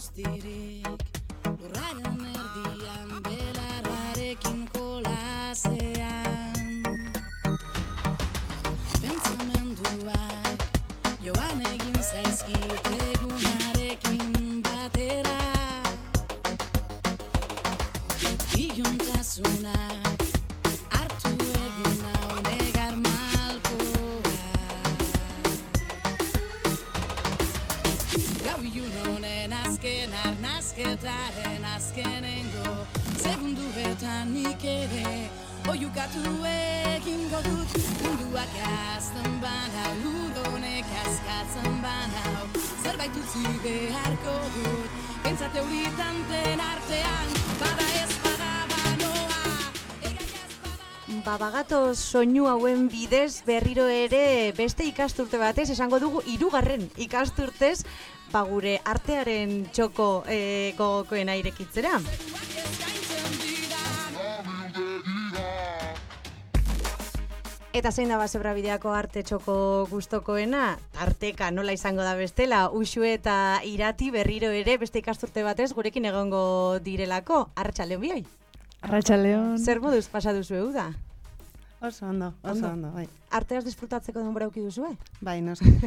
Just did it. Zerbait utzi beharko dut Pentsate horitan den artean Bada ez bada banoa Babagato soinu hauen bidez berriro ere beste ikasturte batez esango dugu hirugarren ikasturtez ba gure artearen txoko e, gogokoena irekitzera. Eta zein da basebra bideako arte txoko gustokoena? Tarteka nola izango da bestela, usue eta irati berriro ere beste ikasturte batez gurekin egongo direlako. Arratxaldeon bioi. Arratxaldeon. Zer moduz pasa duzu da? Oso ondo, oso Ondo. ondo, bai. Arteaz disfrutatzeko denbora auki duzue? Bai, noski.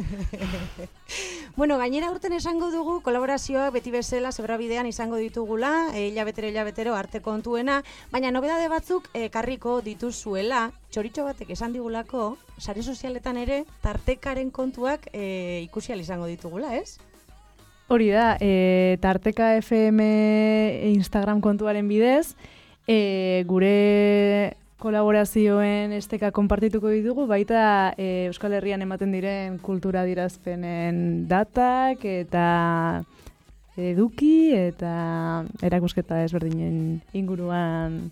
Bueno, gainera urten esango dugu kolaborazioak beti bezala zebrabidean izango ditugula, e, hilabetero hilabetero arte kontuena, baina nobedade batzuk ekarriko dituzuela, txoritxo batek esan digulako, sare sozialetan ere tartekaren kontuak e, ikusi izango ditugula, ez? Hori da, e, Tarteka FM Instagram kontuaren bidez, e, gure kolaborazioen esteka konpartituko ditugu, baita e, Euskal Herrian ematen diren kultura dirazpenen datak eta eduki eta erakusketa ezberdinen inguruan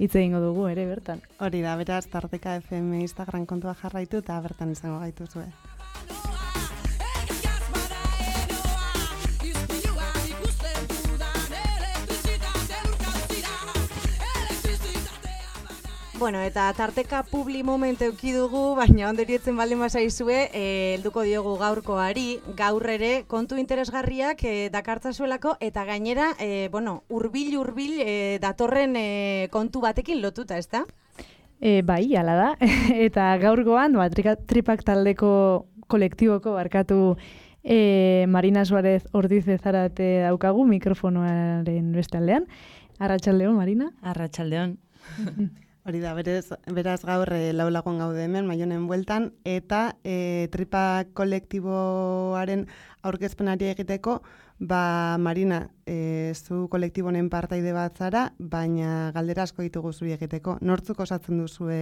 hitz egingo dugu ere bertan. Hori da, beraz, tarteka FM Instagram kontua jarraitu eta bertan izango gaituzue. Bueno, eta tarteka publi moment euki dugu, baina onderietzen baldin bazaizue, eh, helduko diogu gaurkoari, gaur ere kontu interesgarriak eh, dakartzazuelako, eta gainera, eh, bueno, urbil urbil eh, datorren eh, kontu batekin lotuta, ezta? E, bai, ala da. eta gaurgoan, ba, tripak taldeko kolektiboko barkatu e, Marina Suarez Ordize zarate daukagu mikrofonoaren beste aldean. Arratxaldeon, Marina. Arratxaldeon. Hori da, berez, beraz gaur e, lau lagun gaude hemen, maionen bueltan, eta e, tripa kolektiboaren aurkezpenari egiteko, ba, Marina, e, zu kolektibonen partaide bat zara, baina galdera asko ditugu zuri egiteko. Nortzuk osatzen duzue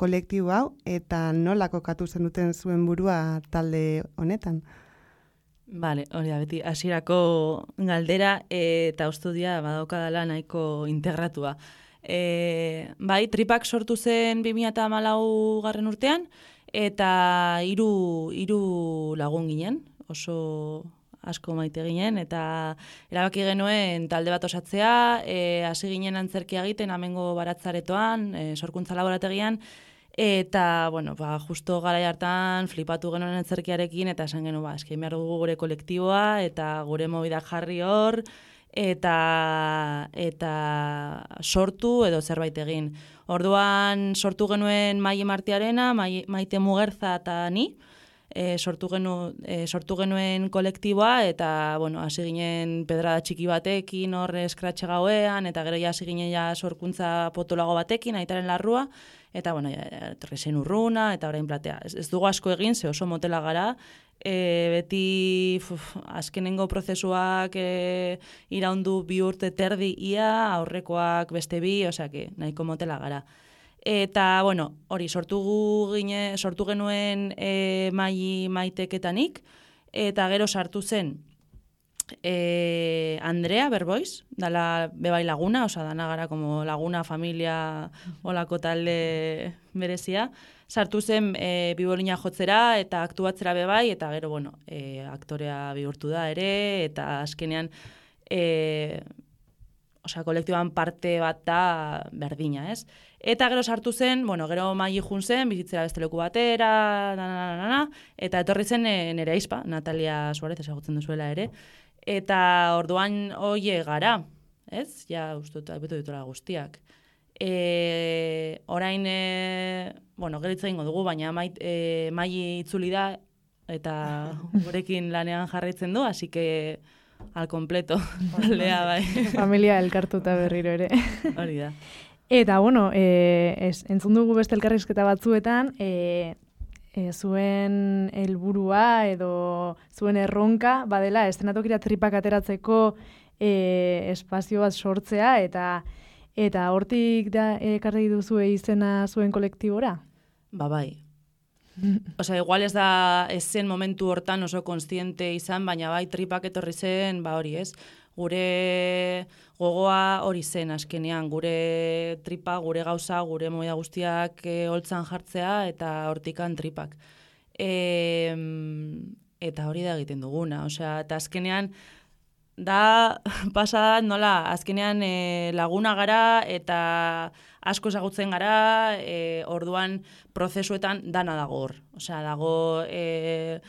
kolektibo hau, eta nola kokatu zen duten zuen burua talde honetan? Vale, hori da, beti, hasierako galdera eh, eta ustudia badaukadala nahiko integratua. E, bai, tripak sortu zen 2008 garren urtean, eta hiru hiru lagun ginen, oso asko maite ginen, eta erabaki genuen talde bat osatzea, e, hasi ginen antzerkia egiten amengo baratzaretoan, e, sorkuntza laborategian, Eta, bueno, ba, justo garai hartan flipatu genuen antzerkiarekin eta esan genuen, ba, eski behar dugu gure kolektiboa eta gure mobidak jarri hor eta eta sortu edo zerbait egin. Orduan sortu genuen Maie Martiarena, Mai- Maite Mugerza eta ni, e, sortu, genu, e, sortu genuen kolektiboa eta bueno, hasi ginen pedrada txiki batekin hor eskratxe gauean eta gero ja hasi ginen ja sorkuntza potolago batekin, aitaren larrua eta bueno, etorri urruna eta orain platea. Ez, ez dugu asko egin, ze oso motela gara, e, beti fuf, azkenengo prozesuak e, iraundu bi urte terdi ia, aurrekoak beste bi, osea que nahiko motela gara. Eta, bueno, hori, sortu, gine, sortu genuen e, mai maiteketanik, eta gero sartu zen e, Andrea Berboiz, dala bebai laguna, osa dana gara como laguna, familia, olako talde berezia. Sartu zen e, bibolina jotzera eta aktuatzera bebai, eta gero, bueno, e, aktorea bihurtu da ere, eta azkenean, e, osea, kolektiboan parte bat da berdina, ez? Eta gero sartu zen, bueno, gero mai jun zen, bizitzera beste leku batera, na, na, na, na, na, eta etorri zen e, nere aizpa, Natalia Suarez ezagutzen duzuela ere, Eta orduan hoie gara, ez? Ja, uste dut, betu ditura guztiak. E, orain, e, bueno, geritza ingo dugu, baina mait, e, mai itzuli da, eta gurekin lanean jarraitzen du, así que al completo, aldea bai. Familia elkartuta berriro ere. Hori da. Eta, bueno, e, ez, entzun dugu beste elkarrizketa batzuetan, e, e, zuen helburua edo zuen erronka, badela, estenatokira tripak ateratzeko e, espazio bat sortzea, eta eta hortik da ekarri duzu izena zuen kolektibora? Ba bai. Osea, igual ez da ez zen momentu hortan oso konstiente izan, baina bai tripak etorri zen, ba hori ez, gure gogoa hori zen askenean, gure tripa, gure gauza, gure moia guztiak e, holtzan jartzea eta hortikan tripak. E, eta hori da egiten duguna, osea, eta azkenean da pasada nola azkenean e, laguna gara eta asko ezagutzen gara, e, orduan prozesuetan dana dago hor. Osea, dago e,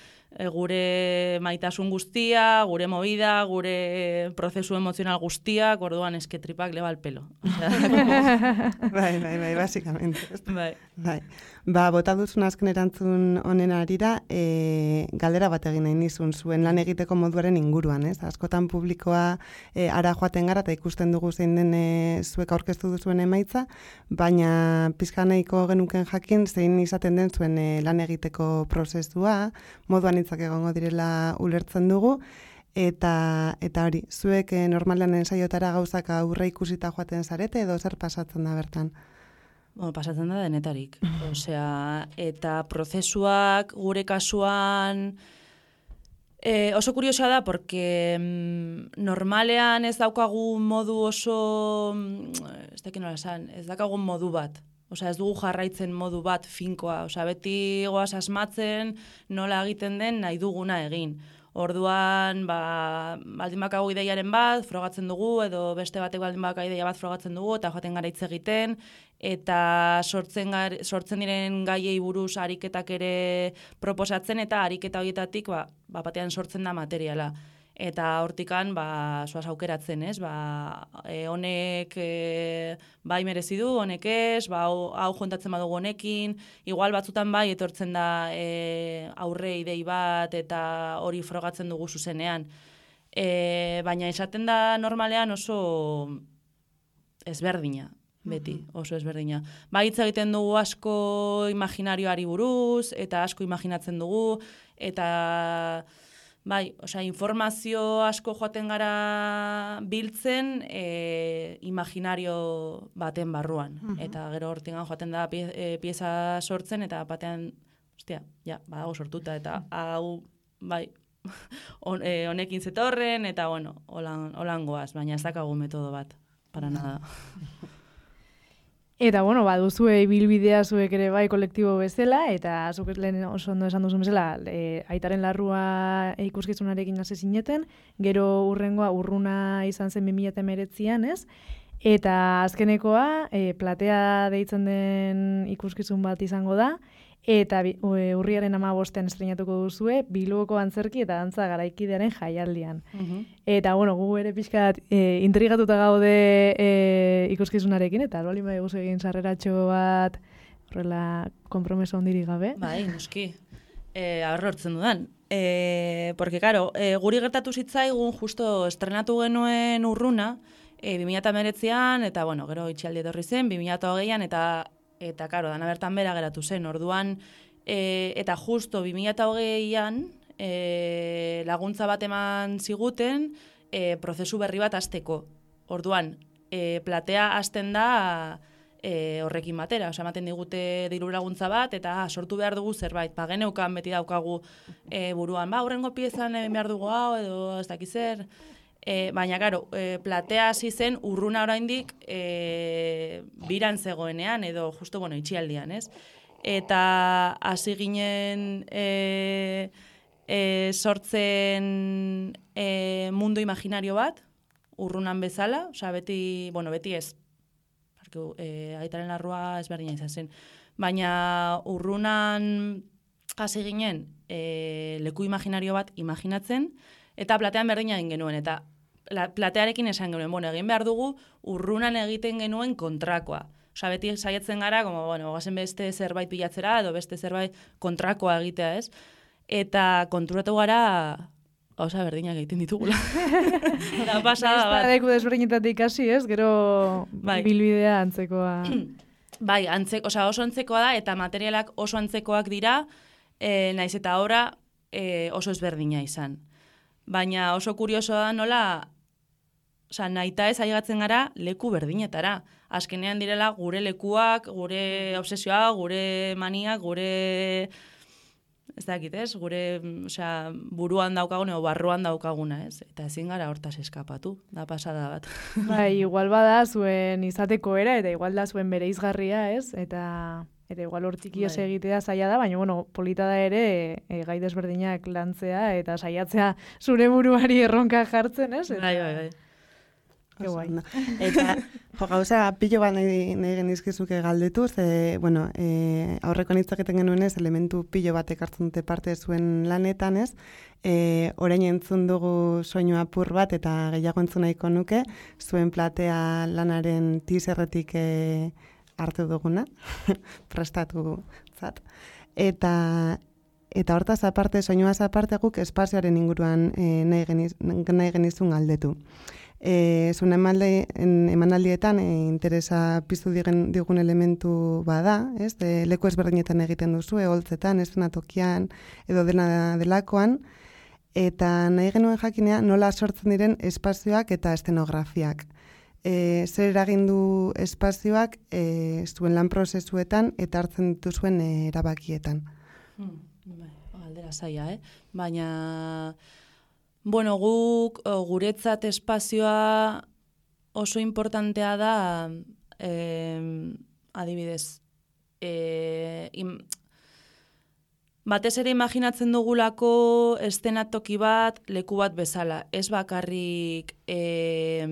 gure maitasun guztia, gure movida, gure prozesu emozional guztiak, orduan esketripak leba pelo. bai, bai, bai, basikamente. Bai. Bai. Ba, bota duzun azken erantzun honen arira, e, galdera bat egin nahi nizun zuen lan egiteko moduaren inguruan, ez? Askotan publikoa e, ara joaten gara eta ikusten dugu zein den e, zuek aurkeztu duzuen emaitza, baina pizkaneiko genuken jakin zein izaten den zuen e, lan egiteko prozesua, moduan hitzak egongo direla ulertzen dugu, eta eta hori, zuek e, normalean ensaiotara gauzak aurre ikusita joaten zarete edo zer pasatzen da bertan? Bueno, pasatzen da denetarik. Osea, eta prozesuak gure kasuan e, oso kuriosa da, porque mm, normalean ez daukagu modu oso, mm, ez dakin nola esan, ez daukagu modu bat. Osea, ez dugu jarraitzen modu bat finkoa. Osea, beti goaz asmatzen nola egiten den nahi duguna egin. Orduan, ba, baldin bakago ideiaren bat, frogatzen dugu, edo beste batek baldin bakago ideia bat frogatzen dugu, eta joaten gara hitz egiten, eta sortzen, gar, sortzen diren gaiei buruz ariketak ere proposatzen, eta ariketa horietatik, ba, ba batean sortzen da materiala eta hortikan ba soaz aukeratzen, ez? Ba, e, honek e, bai merezi du, honek ez, ba hau jontatzen badugu honekin, igual batzutan bai etortzen da e, aurre idei bat eta hori frogatzen dugu zuzenean. E, baina esaten da normalean oso ezberdina beti, oso ezberdina. Ba, hitz egiten dugu asko imaginarioari buruz, eta asko imaginatzen dugu, eta Bai, osea, informazio asko joaten gara biltzen e, imaginario baten barruan. Eta gero hortingan joaten da pie, e, pieza sortzen eta batean, ostia, ja, badago sortuta eta hau, bai, on, e, honekin zetorren eta, bueno, holan, holan goaz, baina ez dakagu metodo bat, para nada. Eta, bueno, ba, duzue bilbidea zuek ere bai kolektibo bezala, eta zuk lehen oso ondo esan duzu bezala, e, aitaren larrua ikuskizunarekin hasi zineten, gero urrengoa urruna izan zen 2019an, ez? Eta azkenekoa, e, platea deitzen den ikuskizun bat izango da, eta urriaren ama bostean estrenatuko duzue, Bilboko antzerki eta dantza garaikidearen jaialdian. Mhm. Eta, bueno, gu ere pixkat e, intrigatuta gaude e, ikuskizunarekin, eta albali bai egin sarreratxo bat, horrela, kompromeso ondiri gabe. Bai, noski. E, Aurre hortzen dudan. E, porque, karo, e, guri gertatu zitzaigun, justo estrenatu genuen urruna, e, 2008an, eta, bueno, gero itxialdi etorri zen, 2008an, eta eta karo, dana bertan bera geratu zen, orduan, e, eta justo 2008an e, laguntza bat eman ziguten e, prozesu berri bat azteko. Orduan, e, platea azten da e, horrekin batera, osea, ematen digute diru laguntza bat, eta ah, sortu behar dugu zerbait, pa geneukan beti daukagu e, buruan, ba, horrengo piezan behar dugu hau, edo ez dakizer, E, baina, garo, e, platea hasi zen urruna oraindik e, biran zegoenean, edo justo, bueno, itxialdian, ez? Eta hasi ginen e, e, sortzen e, mundu imaginario bat, urrunan bezala, osea, beti, bueno, beti ez, porque, e, aitaren larrua ezberdina izan zen, baina urrunan hasi ginen e, leku imaginario bat imaginatzen, Eta platean berdina egin genuen, eta platearekin esan genuen, bueno, egin behar dugu urrunan egiten genuen kontrakoa. Osa, beti saiatzen gara, como, bueno, gazen beste zerbait bilatzera, edo beste zerbait kontrakoa egitea, ez? Eta konturatu gara, gauza berdinak egiten ditugula. da pasada bat. Leku desberdinetatik ikasi, ez? Gero Bai. bilbidea antzekoa. Bai, antzek, osea, oso antzekoa da, eta materialak oso antzekoak dira, e, naiz eta ora e, oso ezberdina izan. Baina oso kurioso da nola, osea, naita ez aigatzen gara leku berdinetara. Azkenean direla gure lekuak, gure obsesioa, gure maniak, gure ez dakit, ez? Gure, osea, buruan daukagun edo barruan daukaguna, ez? Eta ezin gara hortaz eskapatu, da pasada bat. bai, igual bada zuen izateko era, eta igual da zuen bere izgarria, ez? Eta eta igual hortik ihes Bai. egitea zaila da, baina bueno, polita da ere e, gai desberdinak lantzea eta saiatzea zure buruari erronka jartzen, ez? Bai, bai, bai. Ke guai. Eta, jo, gauza, pilo bat nahi, nahi genizkizuke galdetu, ze, bueno, e, aurreko nitzaketen genuen ez, elementu pilo bat ekartzen dute parte zuen lanetan ez, e, orain entzun dugu soinu apur bat eta gehiago entzun nahiko nuke, zuen platea lanaren tizerretik e, hartu duguna, prestatu zat. Eta, eta hortaz aparte, soinuaz aparte guk espazioaren inguruan e, nahi, geniz, nahi genizun galdetu. E, emalde, en, emanaldietan e, interesa piztu digen, digun elementu bada, ez? De, leku ezberdinetan egiten duzu, eholtzetan, tokian, edo dena delakoan, eta nahi genuen jakinea nola sortzen diren espazioak eta estenografiak. E, zer eragin du espazioak e, zuen lan prozesuetan eta hartzen dituzuen e, erabakietan. Hmm, bai, galdera zaila, eh? Baina, bueno, guk o, guretzat espazioa oso importantea da, eh, adibidez, eh, im, batez ere imaginatzen dugulako estenatoki bat, leku bat bezala. Ez bakarrik, eh,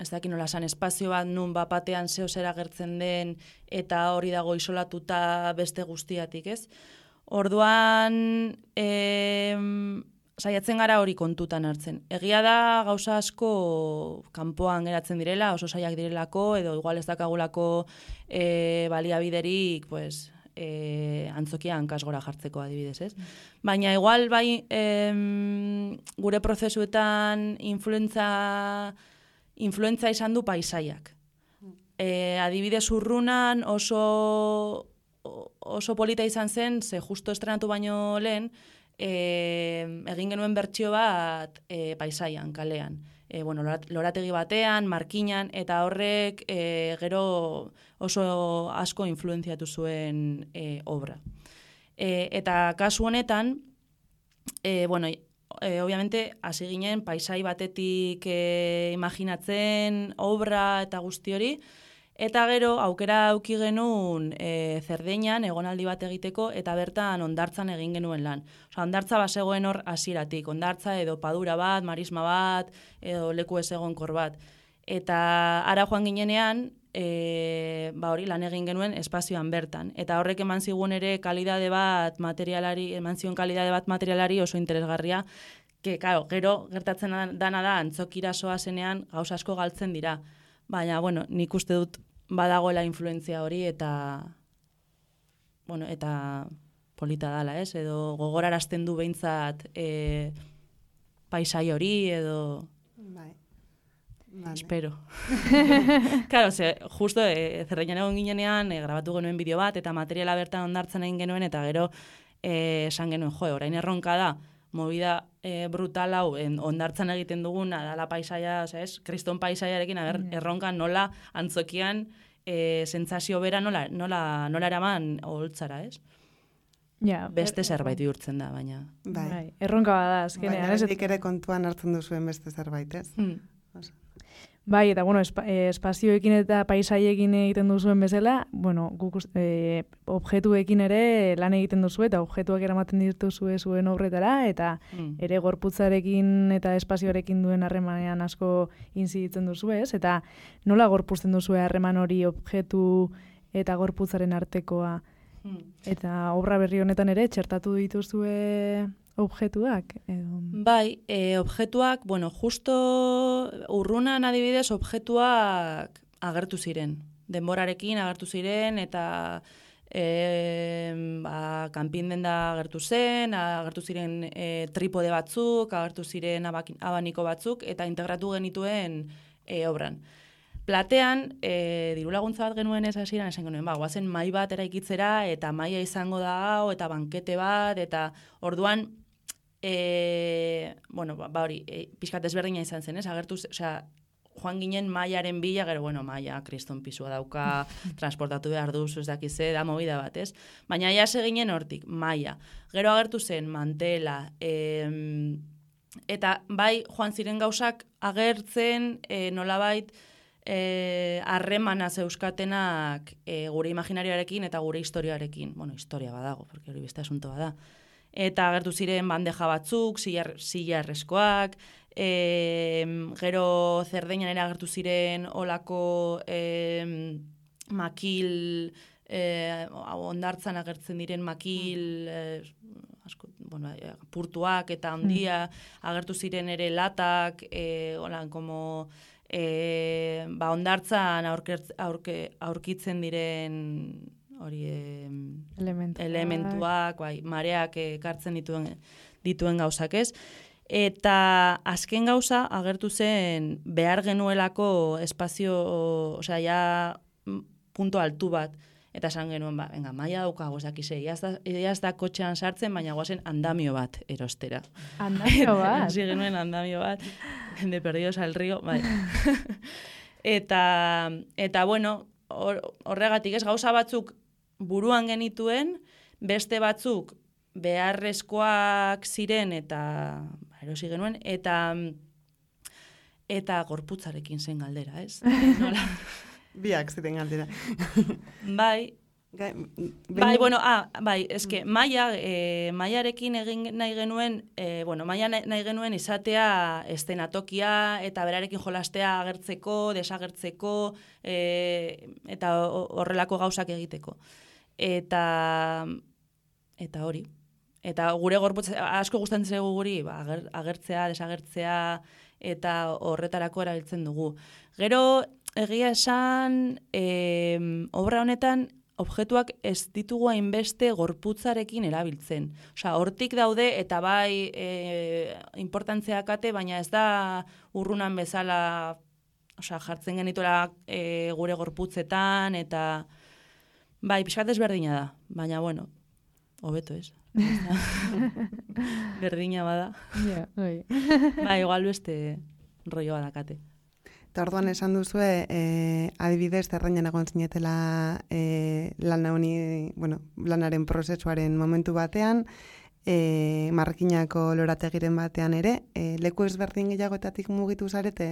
ez dakit nola esan, espazio bat nun bapatean zeo zera gertzen den eta hori dago isolatuta beste guztiatik, ez? Orduan, em, saiatzen gara hori kontutan hartzen. Egia da gauza asko kanpoan geratzen direla, oso saiak direlako, edo igual ez dakagulako e, baliabiderik, pues, e, antzokia hankasgora jartzeko adibidez, ez? Baina igual bai em, gure prozesuetan influentza, influentza izan du paisaiak. E, adibidez urrunan oso oso polita izan zen, ze justo estrenatu baino lehen, e, egin genuen bertsio bat e, paisaian, kalean. E, bueno, lorat- lorategi batean, markinan, eta horrek e, gero oso asko influenziatu zuen e, obra. E, eta kasu honetan, e, bueno, e, obviamente, hasi ginen paisai batetik e, imaginatzen obra eta guzti hori, Eta gero, aukera auki genuen e, zerdeinan egonaldi bat egiteko eta bertan ondartzan egin genuen lan. Osa, ondartza basegoen hor hasiratik, ondartza edo padura bat, marisma bat, edo leku ez egonkor bat. Eta ara joan ginenean, e, ba hori lan egin genuen espazioan bertan. Eta horrek eman zigun ere kalidade bat materialari, eman zigun kalidade bat materialari oso interesgarria, que, claro, gero gertatzen dana da antzokira zenean gauza asko galtzen dira. Baina, bueno, nik uste dut badagoela influentzia hori eta bueno, eta polita dala, ez? Edo gogorarazten du behintzat e, paisai hori edo Bai. Vale. espero. claro, ze, justo e, zerreinan egon ginenean e, grabatu genuen bideo bat eta materiala bertan ondartzen egin genuen eta gero e, esan genuen, jo, orain erronka da, movida e, brutal hau en, ondartzen egiten duguna, dala paisaia, ez, kriston paisaiarekin, aber, Mm. erronka nola antzokian e, sentsazio bera nola, nola, nola eraman oholtzara, ez? Ja, Beste er- zerbait bihurtzen da, baina. Bai. Bai, erronka bada azkenean, Baina ez? ere kontuan hartzen duzuen beste zerbait, ez? Hmm. Bai, eta bueno, espa, eh, espazioekin eta paisaiekin egiten duzuen bezala, bueno, guk us- eh, objektuekin ere lan egiten duzu eta objektuak eramaten dituzue zuen obretara eta Hmm. ere gorputzarekin eta espazioarekin duen harremanean asko inziditzen duzu, ez? Eta nola gorpuzten duzue harreman hori objektu eta gorputzaren artekoa? Hmm. Eta obra berri honetan ere txertatu dituzue objektuak? Edo... Bai, e, objektuak, bueno, justo urrunan adibidez objektuak agertu ziren. Denborarekin agertu ziren eta e, ba, kanpin denda agertu zen, agertu ziren e, tripode batzuk, agertu ziren abak, abaniko batzuk eta integratu genituen e, obran. Platean, e, diru laguntza bat genuen ez hasieran esan genuen, ba, guazen mai bat eraikitzera, eta maia izango da hau, eta bankete bat, eta orduan, e, bueno, ba, ba hori, e, pixkat ezberdina izan zen, ez? Agertu, osea, joan ginen maiaren bila, gero, bueno, maia, kriston pisua dauka, transportatu behar duzu, ez dakize, da movida bat, ez? Baina ja ginen hortik, maia. Gero agertu zen, mantela, e, eta bai, joan ziren gauzak agertzen, e, nolabait, eh harremana zeuskatenak e, gure imaginarioarekin eta gure historiarekin. Bueno, historia badago, porque hori beste asunto bada. Eta agertu ziren bandeja batzuk, silla erreskoak, e, gero zerdeinan ere agertu ziren olako e, makil, e, ondartzan agertzen diren makil, e, asko, bueno, purtuak eta handia, mm. agertu ziren ere latak, e, holan, como e, ba, ondartzan aurke, aurkitzen diren hori e, elementuak, bai, mareak ekartzen dituen dituen gauzak ez. Eta azken gauza agertu zen behar genuelako espazio, osea, ja punto altu bat. Eta esan genuen, ba, venga, maia daukago, ez dakize, iaz da kotxean sartzen, baina guazen andamio bat erostera. Andamio bat? Hasi genuen andamio bat, de perdidos al río, bai. eta, eta, bueno, horregatik ez gauza batzuk buruan genituen, beste batzuk beharrezkoak ziren eta ba, erosi genuen, eta eta gorputzarekin zen galdera, ez? Nola? Biak ziren galdera. bai, Bai, bueno, ah, bai, eske, maia, e, maiarekin egin nahi genuen, e, bueno, maia nahi genuen izatea estenatokia eta berarekin jolastea agertzeko, desagertzeko, e, eta horrelako gauzak egiteko. Eta, eta hori. Eta gure gorputz, asko gustatzen zego guri, ba, agertzea, desagertzea, eta horretarako erabiltzen dugu. Gero, egia esan, e, obra honetan, objektuak ez ditugu hainbeste gorputzarekin erabiltzen. Osa, hortik daude eta bai e, importantzia kate, baina ez da urrunan bezala osa, jartzen genituela e, gure gorputzetan eta bai, pixkat ezberdina da, baina bueno, hobeto ez. Berdina bada. Ja, bai. Ba, igual beste rolloa dakate. Eta orduan esan duzue, e, adibidez, zerrainan egon zinetela e, lan honi, bueno, lanaren prozesuaren momentu batean, e, markinako lorategiren batean ere, e, leku ezberdin gehiagoetatik mugitu zarete?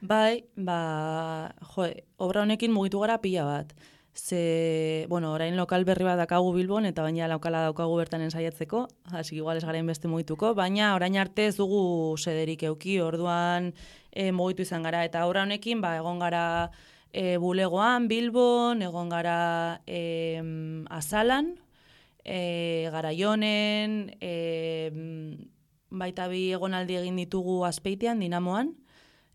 Bai, ba, jo, obra honekin mugitu gara pila bat. Ze, bueno, orain lokal berri bat dakagu Bilbon, eta baina lokala daukagu bertan ensaiatzeko, hasi igual ez garen beste mugituko, baina orain arte ez dugu sederik euki, orduan e, mugitu izan gara. Eta aurra honekin, ba, egon gara e, bulegoan, Bilbon, egon gara e, azalan, e, gara jonen, e, baita bi egonaldi egin ditugu azpeitean, dinamoan,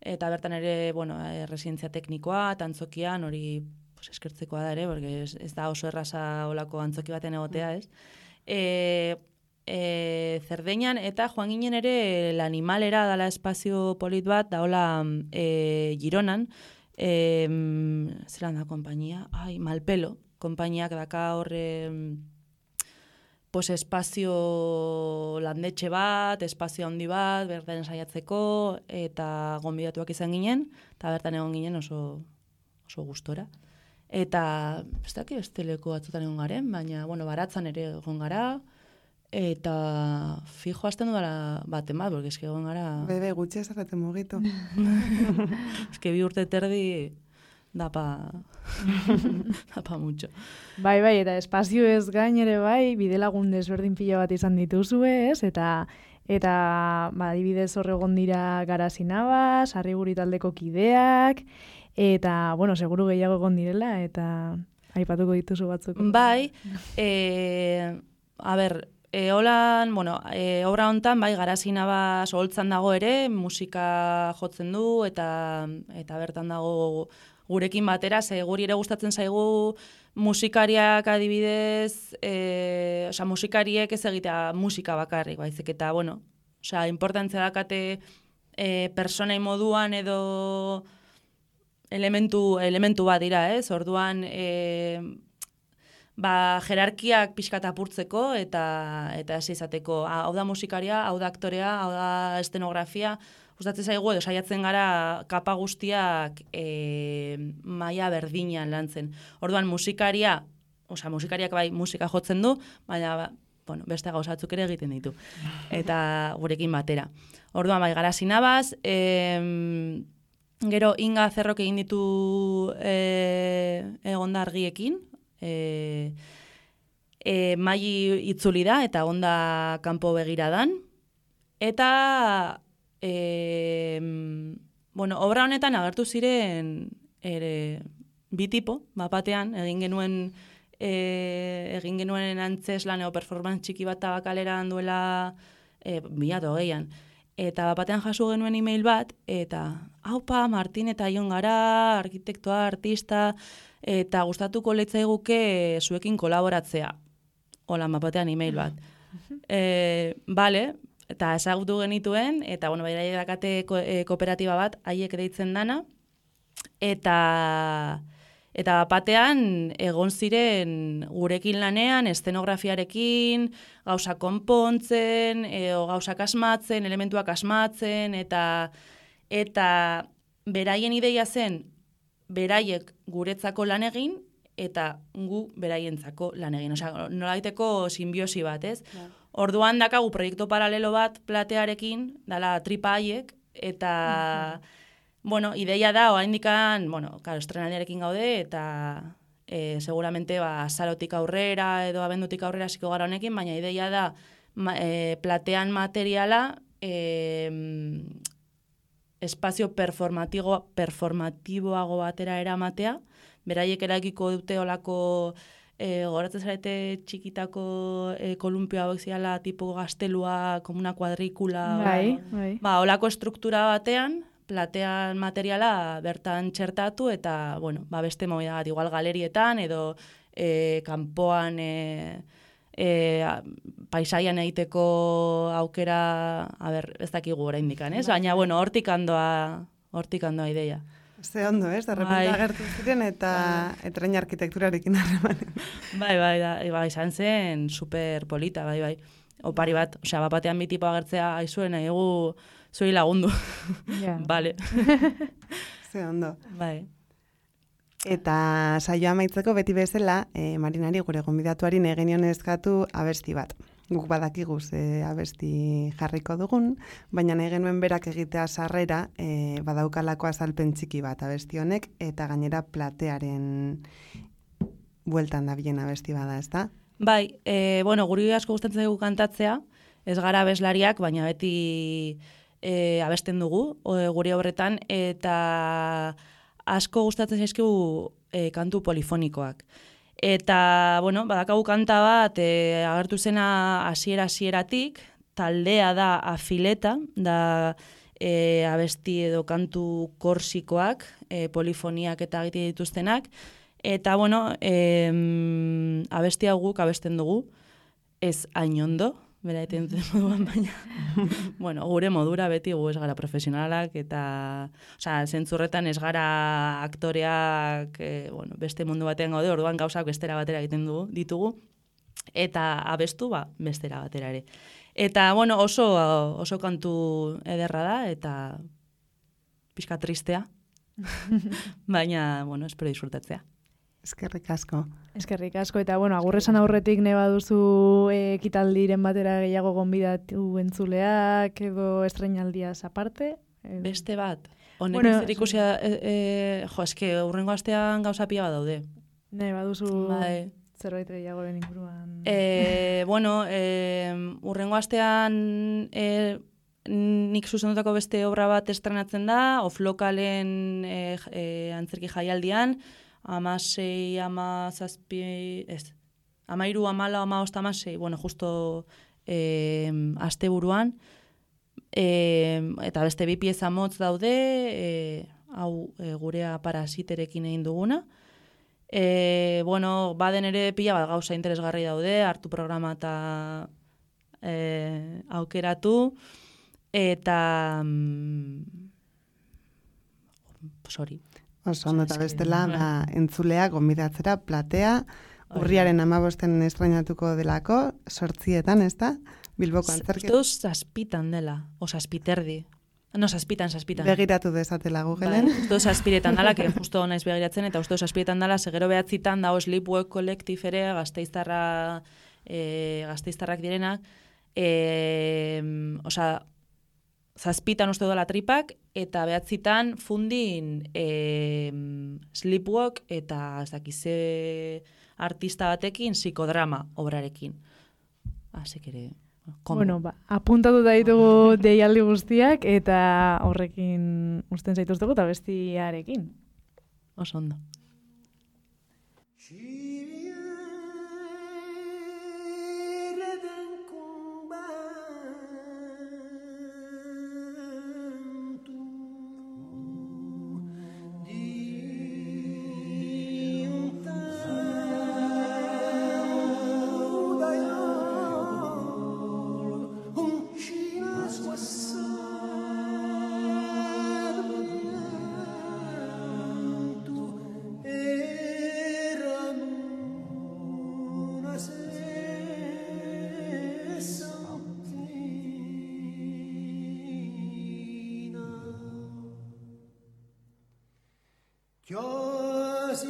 eta bertan ere, bueno, e, residentzia teknikoa, tantzokian, hori pues, eskertzekoa da ere, porque ez, ez da oso erraza olako antzoki baten egotea, ez? E, e, zerdeinan, eta joan ginen ere l'animalera dala espazio polit bat, da hola e, gironan, e, zelan da kompainia? Ai, malpelo, konpainiak daka horre pues espazio landetxe bat, espazio handi bat, bertan saiatzeko eta gonbidatuak izan ginen, eta bertan egon ginen oso, oso gustora. Eta, ez daki beste leku batzutan egon garen, baina, bueno, baratzan ere egon gara, eta fijo hasten dudala bat emat, porque eski egon gara... Bebe, gutxe ez arrete mugitu. eski bi urte terdi, dapa, dapa mucho. Bai, bai, eta espazio ez gain ere bai, bide lagun desberdin pila bat izan dituzue, ez? Eta, eta, ba, dibidez horregon dira garazina sarri taldeko kideak, Eta, bueno, seguru gehiago egon direla, eta aipatuko dituzu batzuk. Bai, e, a ber, e, holan, bueno, e, obra hontan bai garazina ba soltzan dago ere, musika jotzen du eta eta bertan dago gurekin batera, ze guri ere gustatzen zaigu musikariak adibidez, e, osea, musikariek ez egitea musika bakarrik, baizik eta, bueno, osea, importantzia dakate e, personai moduan edo elementu, elementu bat dira, ez? Orduan, e, ba, jerarkiak pixkat apurtzeko eta eta ez izateko, hau da musikaria, hau da aktorea, hau da estenografia, gustatzen zaigu edo saiatzen gara kapa guztiak e, maila berdinean lantzen. Orduan musikaria, osea musikariak bai musika jotzen du, baina ba, bueno, beste gauzatzuk ere egiten ditu. Eta gurekin batera. Orduan bai gara sinabaz, e, gero inga zerrok egin ditu e, egonda argiekin, e, e, mai itzuli da eta onda kanpo begiradan. Eta e, bueno, obra honetan agertu ziren ere bi tipo, bapatean egin genuen e, egin genuen antzeslan edo performance txiki bat tabakalera duela e, bila dogeian. Eta bapatean jaso genuen email bat, eta haupa, Martin eta Ion gara, arkitektoa, artista, eta gustatuko leitzaiguke zuekin kolaboratzea. Hola, bapatean email bat. E, bale, eta ezagutu genituen, eta bueno, bai dakate ko, e, kooperatiba bat, haiek deitzen dana, eta eta batean egon ziren gurekin lanean, estenografiarekin, gauza konpontzen, edo gauzak asmatzen, elementuak asmatzen, eta eta beraien ideia zen, beraiek guretzako lan egin, eta gu beraientzako lan egin. Osea, nolaiteko simbiosi bat, ez? Orduan dakagu proiektu paralelo bat platearekin, dala tripa haiek, eta, bueno, ideia da, oa indikan, bueno, karo, estrenaldiarekin gaude, eta e, seguramente, ba, sarotik aurrera edo abendutik aurrera ziko gara honekin, baina ideia da, ma, e, platean materiala, e, espazio performatibo, performatiboago batera eramatea, beraiek eragiko dute olako e, goratzen zarete txikitako e, kolumpio hauek ziala tipo gaztelua, komuna kuadrikula. Bai, bai. Ba, olako estruktura batean, platean materiala bertan txertatu eta, bueno, ba, beste moia bat, igual galerietan edo e, kanpoan e, e, paisaian egiteko aukera, a ber, ez dakigu oraindik ez? Bai. Baina, bueno, hortik handoa, hortik handoa ideia. Ze ondo, ez? De repente Bai. agertu ziren eta Bai. etrein arkitekturarekin harreman. Bai, bai, da, bai, izan zen super polita, bai, bai. Opari bat, osea, bat batean bi tipo agertzea, aizuen, egu, zuei lagundu. Ja. Vale, Ze ondo. bai. Eta saioa amaitzeko beti bezala, e, Marinari gure gonbidatuari negenion eskatu abesti bat. Guk badakigu ze abesti jarriko dugun, baina nahi genuen berak egitea sarrera e, badaukalako azalpen txiki bat abesti honek, eta gainera platearen bueltan da bien abesti bada, ez da? Bai, e, bueno, guri asko gustatzen zaigu kantatzea, ez gara abeslariak, baina beti e, abesten dugu o, guri horretan, eta asko gustatzen zaizkigu e, kantu polifonikoak. Eta, bueno, badakagu kanta bat, e, agertu zena hasiera hasieratik taldea da afileta, da e, abesti edo kantu korsikoak, e, polifoniak eta egite dituztenak, Eta, bueno, em, abesti hau guk abesten dugu, ez hain ondo, bera eten moduan, baina, bueno, gure modura beti gu ez gara profesionalak, eta, osea, zentzurretan ez gara aktoreak, e, bueno, beste mundu batean gaude, orduan gauzak bestera batera egiten dugu, ditugu, eta abestu, ba, bestera batera ere. Eta, bueno, oso, oso kantu ederra da, eta pixka tristea, baina, bueno, espero disfrutatzea. Eskerrik asko. Eskerrik asko, eta bueno, agurresan aurretik ne baduzu eh, ekitaldiren batera gehiago gonbidatu entzuleak edo estrenaldiaz aparte. edo- Beste bat. Honek Bueno, bueno, ikusia, e, e, jo, eske, urrengo astean gauza pila bat daude. Ne baduzu Bai. zerbait gehiagoren inguruan. E, bueno, e, urrengo astean e, nik zuzendutako beste obra bat estrenatzen da, oflokalen e, e, antzerki jaialdian, amasei, amazazpi, ez, amairu, amala, ama, ostamasei, bueno, justo e, aste buruan, e, eta beste bi pieza motz daude, e, hau e, gurea parasiterekin egin duguna, E, bueno, baden ere pila bat gauza interesgarri daude, hartu programa eta e, aukeratu, eta... Mm, sorry. Oso, ondo eta bestela, ba, entzulea, gombidatzera, platea, urriaren amabosten estrainatuko delako, sortzietan, ez da? Bilboko antzerki. Uste zazpitan dela, o zazpiterdi. No, zazpitan, zazpitan. Begiratu dezatela Googleen. Bai, uste zazpiretan dala, que justo naiz begiratzen, eta uste zazpiretan dala, segero behatzitan da Sleepwalk kolektif ere, gazteiztarra, e, gazteiztarrak direnak, e, osa, zazpitan uste dela tripak, eta behatzitan fundin e, sleepwalk eta zakize artista batekin psikodrama obrarekin. Asik ere, Komo. Bueno, ba, apuntatu da ditugu deialdi guztiak eta horrekin usten zaituzteko eta bestiarekin. Oso ondo. Just